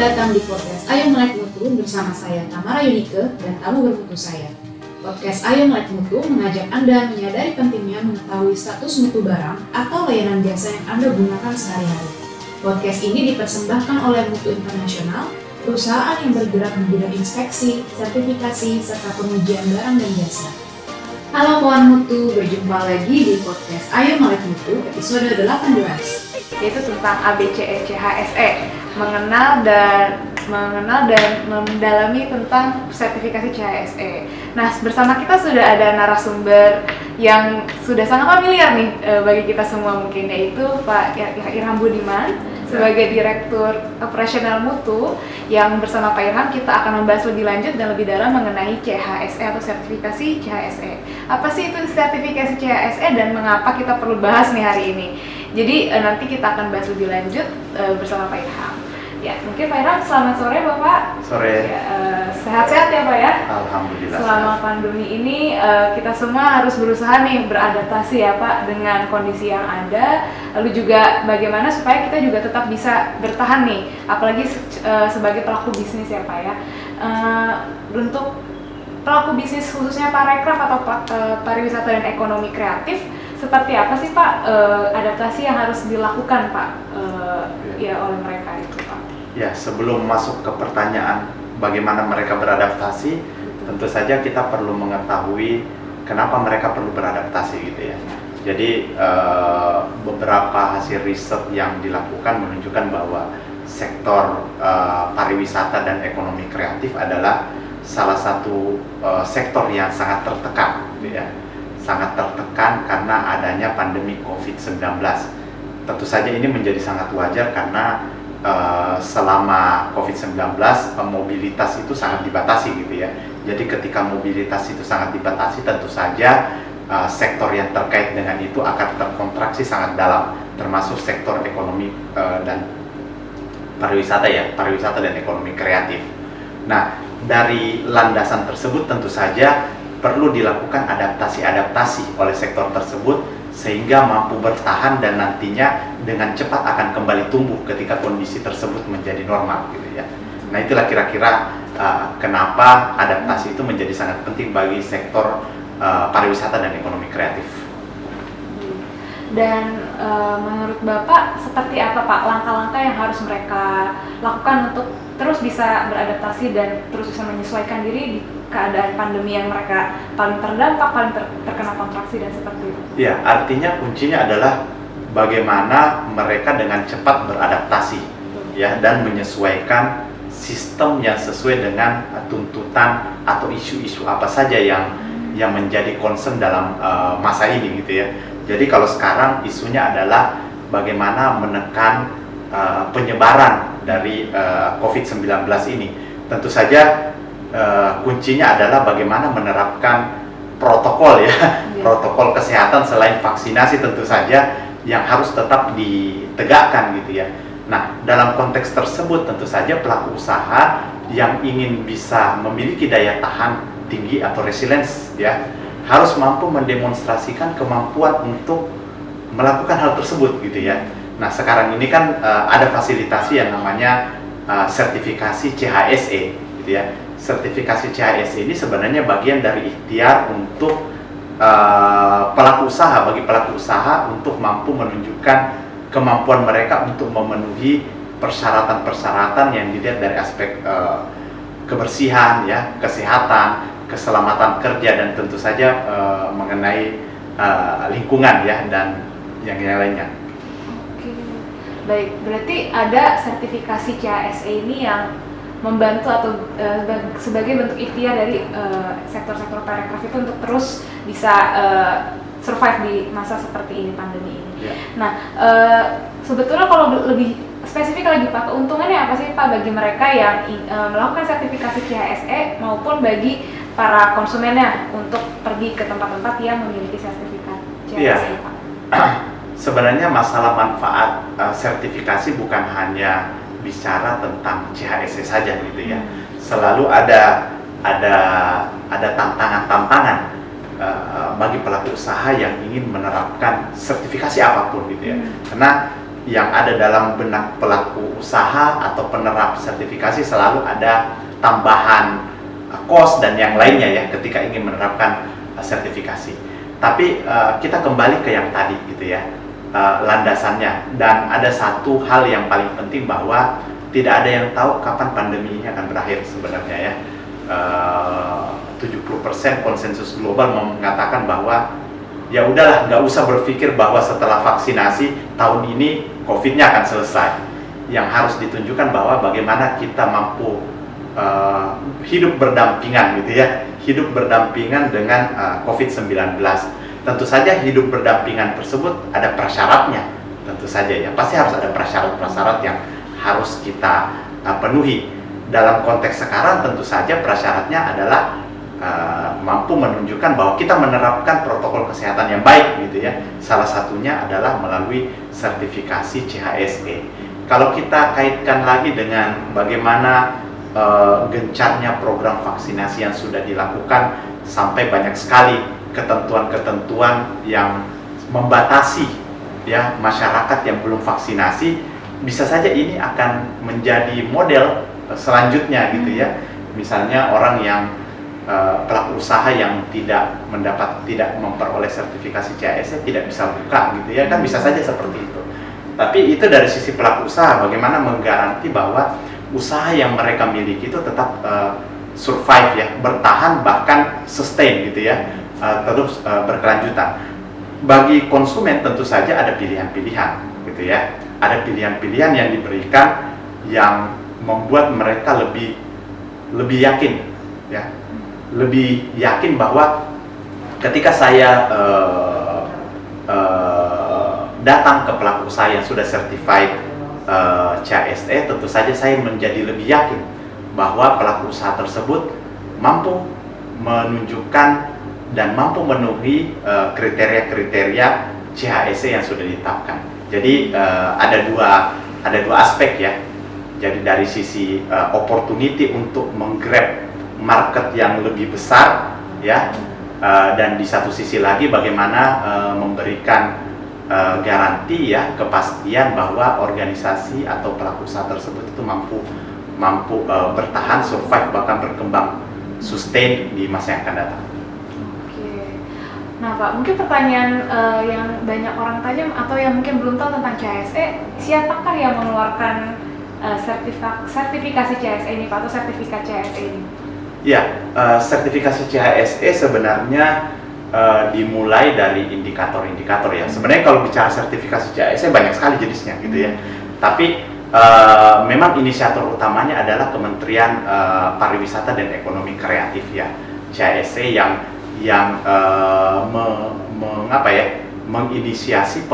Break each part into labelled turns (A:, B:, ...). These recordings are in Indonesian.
A: datang di podcast Ayo Melek Mutu bersama saya Tamara Yunike dan tamu bermutu saya. Podcast Ayo Melek Mutu mengajak Anda menyadari pentingnya mengetahui status mutu barang atau layanan jasa yang Anda gunakan sehari-hari. Podcast ini dipersembahkan oleh Mutu Internasional, perusahaan yang bergerak di bidang inspeksi, sertifikasi, serta pengujian barang dan jasa. Halo kawan mutu, berjumpa lagi di podcast Ayo Melek Mutu episode 18
B: yaitu tentang ABCECHSE mengenal dan mengenal dan mendalami tentang sertifikasi CHSE. Nah, bersama kita sudah ada narasumber yang sudah sangat familiar nih e, bagi kita semua mungkin yaitu Pak Irham Budiman sebagai Direktur Operasional Mutu yang bersama Pak Irham kita akan membahas lebih lanjut dan lebih dalam mengenai CHSE atau sertifikasi CHSE. Apa sih itu sertifikasi CHSE dan mengapa kita perlu bahas nih hari ini? Jadi uh, nanti kita akan bahas lebih lanjut uh, bersama Pak Irham. Ya, mungkin Pak Irham selamat sore Bapak.
C: Sore.
B: Ya, uh, sehat-sehat ya Pak ya.
C: Alhamdulillah.
B: Selama sehat. pandemi ini uh, kita semua harus berusaha nih beradaptasi ya Pak dengan kondisi yang ada. Lalu juga bagaimana supaya kita juga tetap bisa bertahan nih, apalagi uh, sebagai pelaku bisnis ya Pak ya. Uh, untuk pelaku bisnis khususnya parekraf atau pariwisata dan ekonomi kreatif seperti apa sih Pak uh, adaptasi yang harus dilakukan Pak uh, ya. ya oleh mereka itu Pak?
C: Ya sebelum masuk ke pertanyaan bagaimana mereka beradaptasi, Betul. tentu saja kita perlu mengetahui kenapa mereka perlu beradaptasi gitu ya. Jadi uh, beberapa hasil riset yang dilakukan menunjukkan bahwa sektor uh, pariwisata dan ekonomi kreatif adalah salah satu uh, sektor yang sangat tertekan, gitu ya sangat tertekan karena adanya pandemi COVID-19. Tentu saja ini menjadi sangat wajar karena uh, selama COVID-19 uh, mobilitas itu sangat dibatasi gitu ya. Jadi ketika mobilitas itu sangat dibatasi tentu saja uh, sektor yang terkait dengan itu akan terkontraksi sangat dalam termasuk sektor ekonomi uh, dan pariwisata ya, pariwisata dan ekonomi kreatif. Nah, dari landasan tersebut tentu saja perlu dilakukan adaptasi-adaptasi oleh sektor tersebut sehingga mampu bertahan dan nantinya dengan cepat akan kembali tumbuh ketika kondisi tersebut menjadi normal gitu ya. Nah itulah kira-kira uh, kenapa adaptasi itu menjadi sangat penting bagi sektor uh, pariwisata dan ekonomi kreatif.
B: Dan uh, menurut Bapak seperti apa Pak langkah-langkah yang harus mereka lakukan untuk terus bisa beradaptasi dan terus bisa menyesuaikan diri di keadaan pandemi yang mereka paling terdampak, paling ter terkena kontraksi dan seperti itu.
C: Ya, artinya kuncinya adalah bagaimana mereka dengan cepat beradaptasi Betul. ya dan menyesuaikan sistem yang sesuai dengan tuntutan atau isu-isu apa saja yang hmm. yang menjadi concern dalam uh, masa ini gitu ya. Jadi kalau sekarang isunya adalah bagaimana menekan uh, penyebaran dari uh, eh, COVID-19 ini. Tentu saja uh, kuncinya adalah bagaimana menerapkan protokol ya, yeah. protokol kesehatan selain vaksinasi tentu saja yang harus tetap ditegakkan gitu ya. Nah, dalam konteks tersebut tentu saja pelaku usaha yang ingin bisa memiliki daya tahan tinggi atau resilience ya harus mampu mendemonstrasikan kemampuan untuk melakukan hal tersebut gitu ya. Nah, sekarang ini kan uh, ada fasilitasi yang namanya uh, sertifikasi CHSE gitu ya sertifikasi CHS ini sebenarnya bagian dari ikhtiar untuk uh, pelaku usaha bagi pelaku usaha untuk mampu menunjukkan kemampuan mereka untuk memenuhi persyaratan-persyaratan yang dilihat dari aspek uh, kebersihan ya kesehatan keselamatan kerja dan tentu saja uh, mengenai uh, lingkungan ya dan yang lainnya.
B: Oke, baik berarti ada sertifikasi CHSE ini yang membantu atau uh, sebagai bentuk ikhtiar dari uh, sektor-sektor parekraf itu untuk terus bisa uh, survive di masa seperti ini pandemi ini. Yeah. Nah, uh, sebetulnya kalau lebih spesifik lagi Pak, keuntungannya apa sih Pak bagi mereka yang uh, melakukan sertifikasi CHSE maupun bagi para konsumennya untuk pergi ke tempat-tempat yang memiliki sertifikat CHSE yeah. Pak?
C: Sebenarnya masalah manfaat uh, sertifikasi bukan hanya bicara tentang CHSE saja gitu ya. Selalu ada ada ada tantangan-tantangan uh, bagi pelaku usaha yang ingin menerapkan sertifikasi apa pun gitu ya. Hmm. Karena yang ada dalam benak pelaku usaha atau penerap sertifikasi selalu ada tambahan uh, cost dan yang lainnya ya ketika ingin menerapkan uh, sertifikasi. Tapi uh, kita kembali ke yang tadi gitu ya uh, landasannya dan ada satu hal yang paling penting bahwa tidak ada yang tahu kapan pandemi ini akan berakhir sebenarnya ya. Uh, 70% konsensus global mengatakan bahwa ya udahlah nggak usah berpikir bahwa setelah vaksinasi tahun ini COVID-nya akan selesai. Yang harus ditunjukkan bahwa bagaimana kita mampu uh, hidup berdampingan gitu ya, hidup berdampingan dengan uh, COVID-19. Tentu saja hidup berdampingan tersebut ada prasyaratnya, tentu saja ya. Pasti harus ada prasyarat-prasyarat yang harus kita uh, penuhi. Dalam konteks sekarang tentu saja prasyaratnya adalah uh, mampu menunjukkan bahwa kita menerapkan protokol kesehatan yang baik gitu ya. Salah satunya adalah melalui sertifikasi CHSE. Kalau kita kaitkan lagi dengan bagaimana uh, gencarnya program vaksinasi yang sudah dilakukan sampai banyak sekali ketentuan-ketentuan yang membatasi ya masyarakat yang belum vaksinasi bisa saja ini akan menjadi model selanjutnya gitu ya. Misalnya orang yang Eh, pelaku usaha yang tidak mendapat tidak memperoleh sertifikasi CAS tidak bisa buka gitu ya kan bisa saja seperti itu. Tapi itu dari sisi pelaku usaha bagaimana menggaranti bahwa usaha yang mereka miliki itu tetap uh, survive ya bertahan bahkan sustain gitu ya uh, terus uh, berkelanjutan. Bagi konsumen tentu saja ada pilihan-pilihan gitu ya. Ada pilihan-pilihan yang diberikan yang membuat mereka lebih lebih yakin ya. Lebih yakin bahwa ketika saya uh, uh, datang ke pelaku usaha yang sudah certified uh, eh, CASE, tentu saja saya menjadi lebih yakin bahwa pelaku usaha tersebut mampu menunjukkan dan mampu memenuhi kriteria-kriteria uh, CHSE yang sudah ditetapkan. Jadi uh, ada dua ada dua aspek ya. Jadi dari sisi uh, opportunity untuk menggrab market yang lebih besar ya uh, dan di satu sisi lagi bagaimana uh, memberikan uh, garansi ya kepastian bahwa organisasi atau pelaku usaha tersebut itu mampu mampu uh, bertahan survive bahkan berkembang sustain di masa yang akan datang.
B: Nah Pak, mungkin pertanyaan uh, yang banyak orang tanya atau yang mungkin belum tahu tentang CSE, siapakah yang mengeluarkan uh, sertifikasi CSE ini Pak atau sertifikat CSE ini?
C: Ya, uh, sertifikasi CHSE sebenarnya uh, dimulai dari indikator-indikator ya. Sebenarnya kalau bicara sertifikasi CHSE banyak sekali jenisnya gitu ya. Tapi uh, memang inisiator utamanya adalah Kementerian uh, Pariwisata dan Ekonomi Kreatif ya, CHSE yang yang uh, me, mengapa ya menginisiasi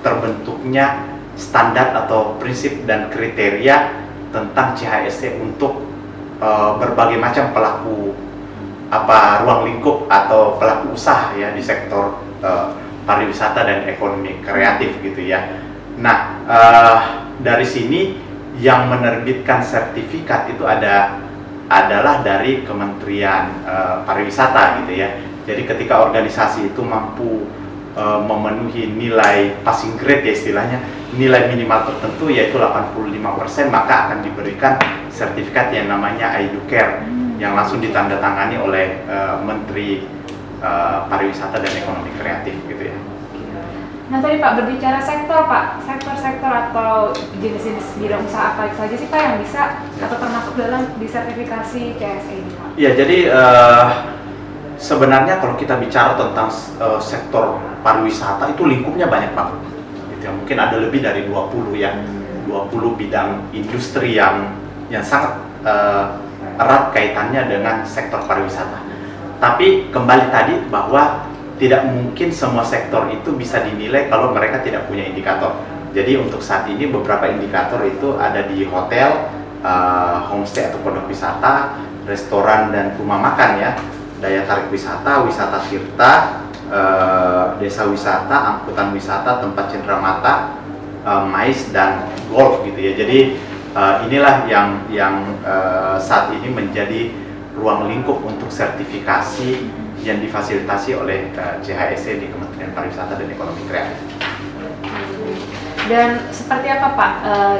C: terbentuknya standar atau prinsip dan kriteria tentang CHSE untuk uh, berbagai macam pelaku apa ruang lingkup atau pelaku usaha ya di sektor uh, pariwisata dan ekonomi kreatif gitu ya. Nah uh, dari sini yang menerbitkan sertifikat itu ada adalah dari Kementerian uh, Pariwisata gitu ya. Jadi ketika organisasi itu mampu uh, memenuhi nilai passing grade ya istilahnya nilai minimal tertentu yaitu 85% maka akan diberikan sertifikat yang namanya iDucare hmm. yang langsung ditandatangani oleh uh, Menteri uh, Pariwisata dan Ekonomi Kreatif gitu ya.
B: Nah tadi Pak berbicara sektor Pak, sektor-sektor atau jenis-jenis bidang usaha apa saja sih Pak yang bisa atau termasuk dalam disertifikasi CSE ini Pak?
C: Iya jadi uh, sebenarnya kalau kita bicara tentang uh, sektor pariwisata itu lingkupnya banyak banget gitu ya mungkin ada lebih dari 20 ya. 20 bidang industri yang yang sangat uh, erat kaitannya dengan sektor pariwisata. Tapi kembali tadi bahwa tidak mungkin semua sektor itu bisa dinilai kalau mereka tidak punya indikator jadi untuk saat ini beberapa indikator itu ada di hotel uh, homestay atau pondok wisata restoran dan rumah makan ya daya tarik wisata wisata tirta Eh, desa wisata, angkutan wisata, tempat cenderamata, uh, mais dan golf gitu ya. Jadi uh, inilah yang yang uh, saat ini menjadi ruang lingkup untuk sertifikasi yang difasilitasi oleh uh, CHSE di Kementerian Pariwisata dan Ekonomi Kreatif.
B: Dan seperti apa Pak uh,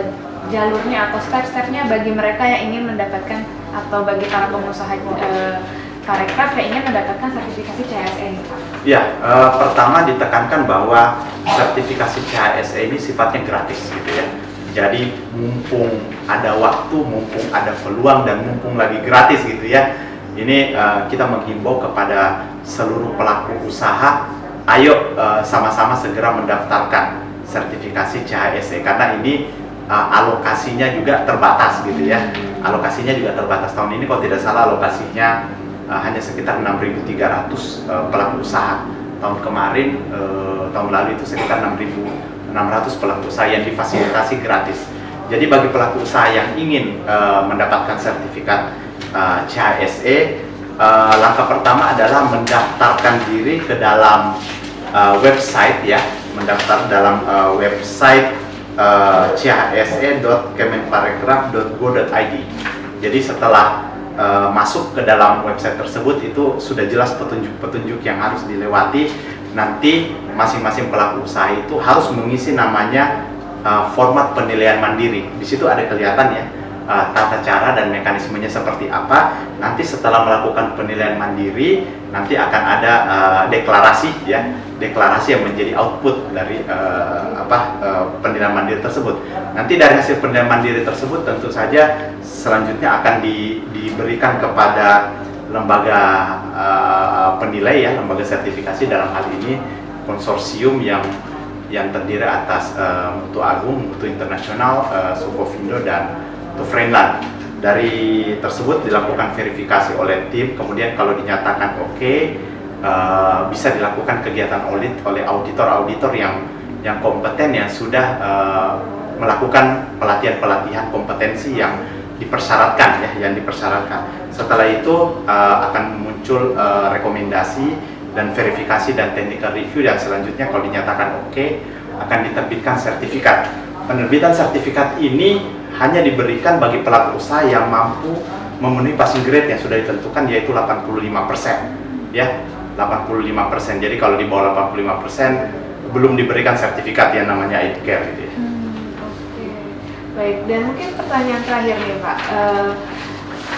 B: jalurnya atau step-stepnya bagi mereka yang ingin mendapatkan atau bagi para pengusaha uh, Parekraf yang ingin mendapatkan sertifikasi CHSE ini Pak?
C: Ya, pertama ditekankan bahwa sertifikasi CHSE ini sifatnya gratis gitu ya. Jadi mumpung ada waktu, mumpung ada peluang dan mumpung lagi gratis gitu ya. Ini uh, kita menghimbau kepada seluruh pelaku usaha, ayo sama sama-sama segera mendaftarkan sertifikasi CHSE karena ini uh, alokasinya juga terbatas gitu ya. Alokasinya juga terbatas tahun ini kalau tidak salah alokasinya uh, hanya sekitar 6.300 uh, pelaku usaha. Tahun kemarin, uh, tahun lalu itu sekitar 6.600 pelaku usaha yang difasilitasi gratis. Jadi bagi pelaku usaha yang ingin uh, mendapatkan sertifikat uh, CHSE, uh, langkah pertama adalah mendaftarkan diri ke dalam uh, website ya, mendaftar dalam uh, website uh, chse.kemenparekraf.go.id. Jadi setelah uh, masuk ke dalam website tersebut itu sudah jelas petunjuk-petunjuk yang harus dilewati. Nanti masing-masing pelaku usaha itu harus mengisi namanya uh, format penilaian mandiri. Di situ ada kelihatan ya uh, tata cara dan mekanismenya seperti apa. Nanti setelah melakukan penilaian mandiri, nanti akan ada uh, deklarasi ya, deklarasi yang menjadi output dari uh, apa uh, penilaian mandiri tersebut. Nanti dari hasil penilaian mandiri tersebut tentu saja selanjutnya akan di, diberikan kepada lembaga uh, penilai ya, lembaga sertifikasi dalam hal ini konsorsium yang yang terdiri atas uh, Mutu Agung, Mutu Internasional, uh, Sukovindo dan Tufrenland. Dari tersebut dilakukan verifikasi oleh tim, kemudian kalau dinyatakan oke, okay, uh, bisa dilakukan kegiatan audit oleh auditor-auditor yang yang kompeten yang sudah uh, melakukan pelatihan-pelatihan kompetensi yang dipersyaratkan ya yang dipersyaratkan. Setelah itu uh, akan muncul uh, rekomendasi dan verifikasi dan technical review dan selanjutnya kalau dinyatakan oke okay, akan diterbitkan sertifikat. Penerbitan sertifikat ini hanya diberikan bagi pelaku usaha yang mampu memenuhi passing grade yang sudah ditentukan yaitu 85% ya 85% jadi kalau di bawah 85% belum diberikan sertifikat yang namanya care gitu ya. Hmm.
B: Baik, dan mungkin pertanyaan terakhir nih Pak, uh,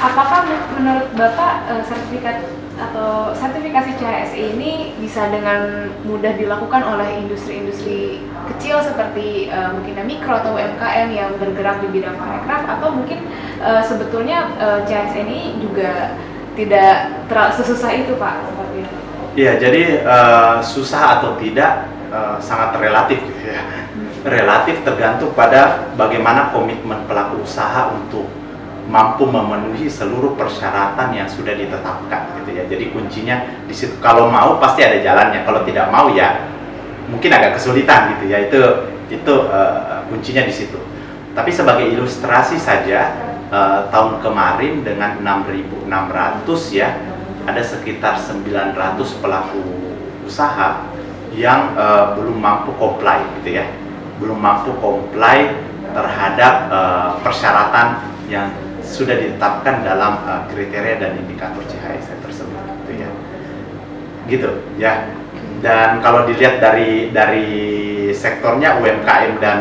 B: apakah menurut Bapak uh, sertifikat atau sertifikasi CHSE ini bisa dengan mudah dilakukan oleh industri-industri kecil seperti uh, mungkin mikro atau UMKM yang bergerak di bidang parekraf atau mungkin uh, sebetulnya uh, CHSE ini juga tidak terlalu sesusah itu Pak seperti itu?
C: Iya, jadi uh, susah atau tidak uh, sangat relatif gitu ya. Relatif tergantung pada bagaimana komitmen pelaku usaha untuk mampu memenuhi seluruh persyaratan yang sudah ditetapkan gitu ya. Jadi kuncinya di situ kalau mau pasti ada jalannya, kalau tidak mau ya mungkin agak kesulitan gitu ya. Itu itu uh, kuncinya di situ. Tapi sebagai ilustrasi saja uh, tahun kemarin dengan 6.600 ya ada sekitar 900 pelaku usaha yang uh, belum mampu comply gitu ya belum mampu comply terhadap uh, persyaratan yang sudah ditetapkan dalam uh, kriteria dan indikator CHSE tersebut gitu ya. Gitu ya. Dan kalau dilihat dari dari sektornya UMKM dan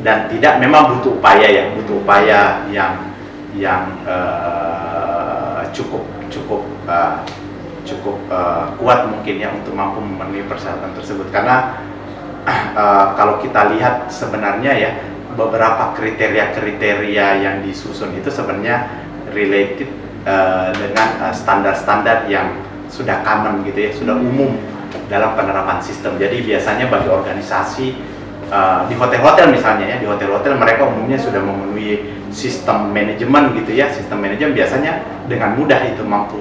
C: dan tidak memang butuh upaya ya butuh upaya yang yang uh, cukup cukup uh, cukup uh, kuat mungkin ya untuk mampu memenuhi persyaratan tersebut. Karena uh, kalau kita lihat sebenarnya ya beberapa kriteria-kriteria yang disusun itu sebenarnya related uh, dengan standar-standar uh, yang sudah common gitu ya, sudah umum dalam penerapan sistem. Jadi biasanya bagi organisasi uh, di hotel-hotel misalnya ya, di hotel-hotel mereka umumnya sudah memenuhi sistem manajemen gitu ya, sistem manajemen biasanya dengan mudah itu mampu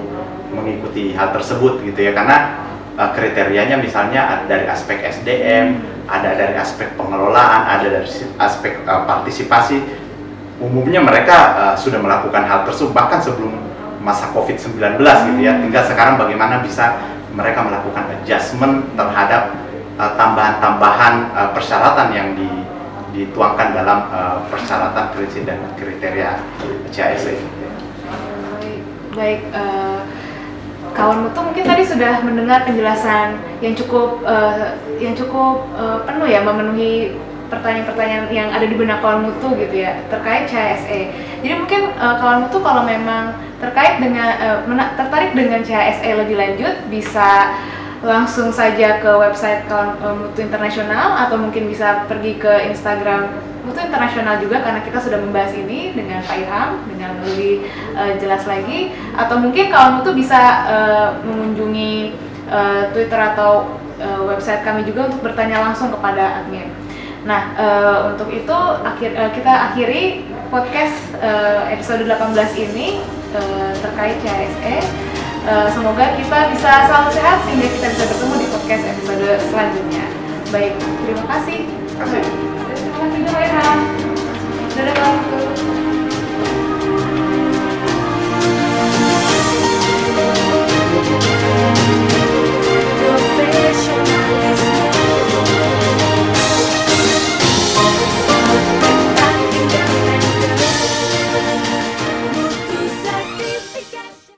C: mengikuti hal tersebut gitu ya, karena kriterianya misalnya dari aspek SDM, ada dari aspek pengelolaan, ada dari aspek uh, partisipasi. Umumnya mereka uh, sudah melakukan hal tersebut bahkan sebelum masa COVID-19 gitu ya. Tinggal sekarang bagaimana bisa mereka melakukan adjustment terhadap tambahan-tambahan uh, uh, persyaratan yang di, dituangkan dalam uh, persyaratan kriteria dan kriteria CSE.
B: Baik, baik uh, kawan mutu mungkin tadi sudah mendengar penjelasan yang cukup uh, yang cukup uh, penuh ya memenuhi pertanyaan-pertanyaan yang ada di benak kawan mutu gitu ya terkait CHSE. Jadi mungkin uh, kawan mutu kalau memang terkait dengan uh, mena- tertarik dengan CHSE lebih lanjut bisa langsung saja ke website kawan mutu internasional atau mungkin bisa pergi ke Instagram mutu internasional juga karena kita sudah membahas ini dengan Pak Ilham dengan lebih uh, jelas lagi atau mungkin kawan mutu bisa uh, mengunjungi uh, Twitter atau uh, website kami juga untuk bertanya langsung kepada admin. Nah, uh, untuk itu akhir uh, kita akhiri podcast uh, episode 18 ini uh, terkait CHSE. Uh, semoga kita bisa selalu sehat sehingga kita bisa bertemu di podcast episode selanjutnya. Baik, terima kasih.
C: Terima kasih.
B: Terima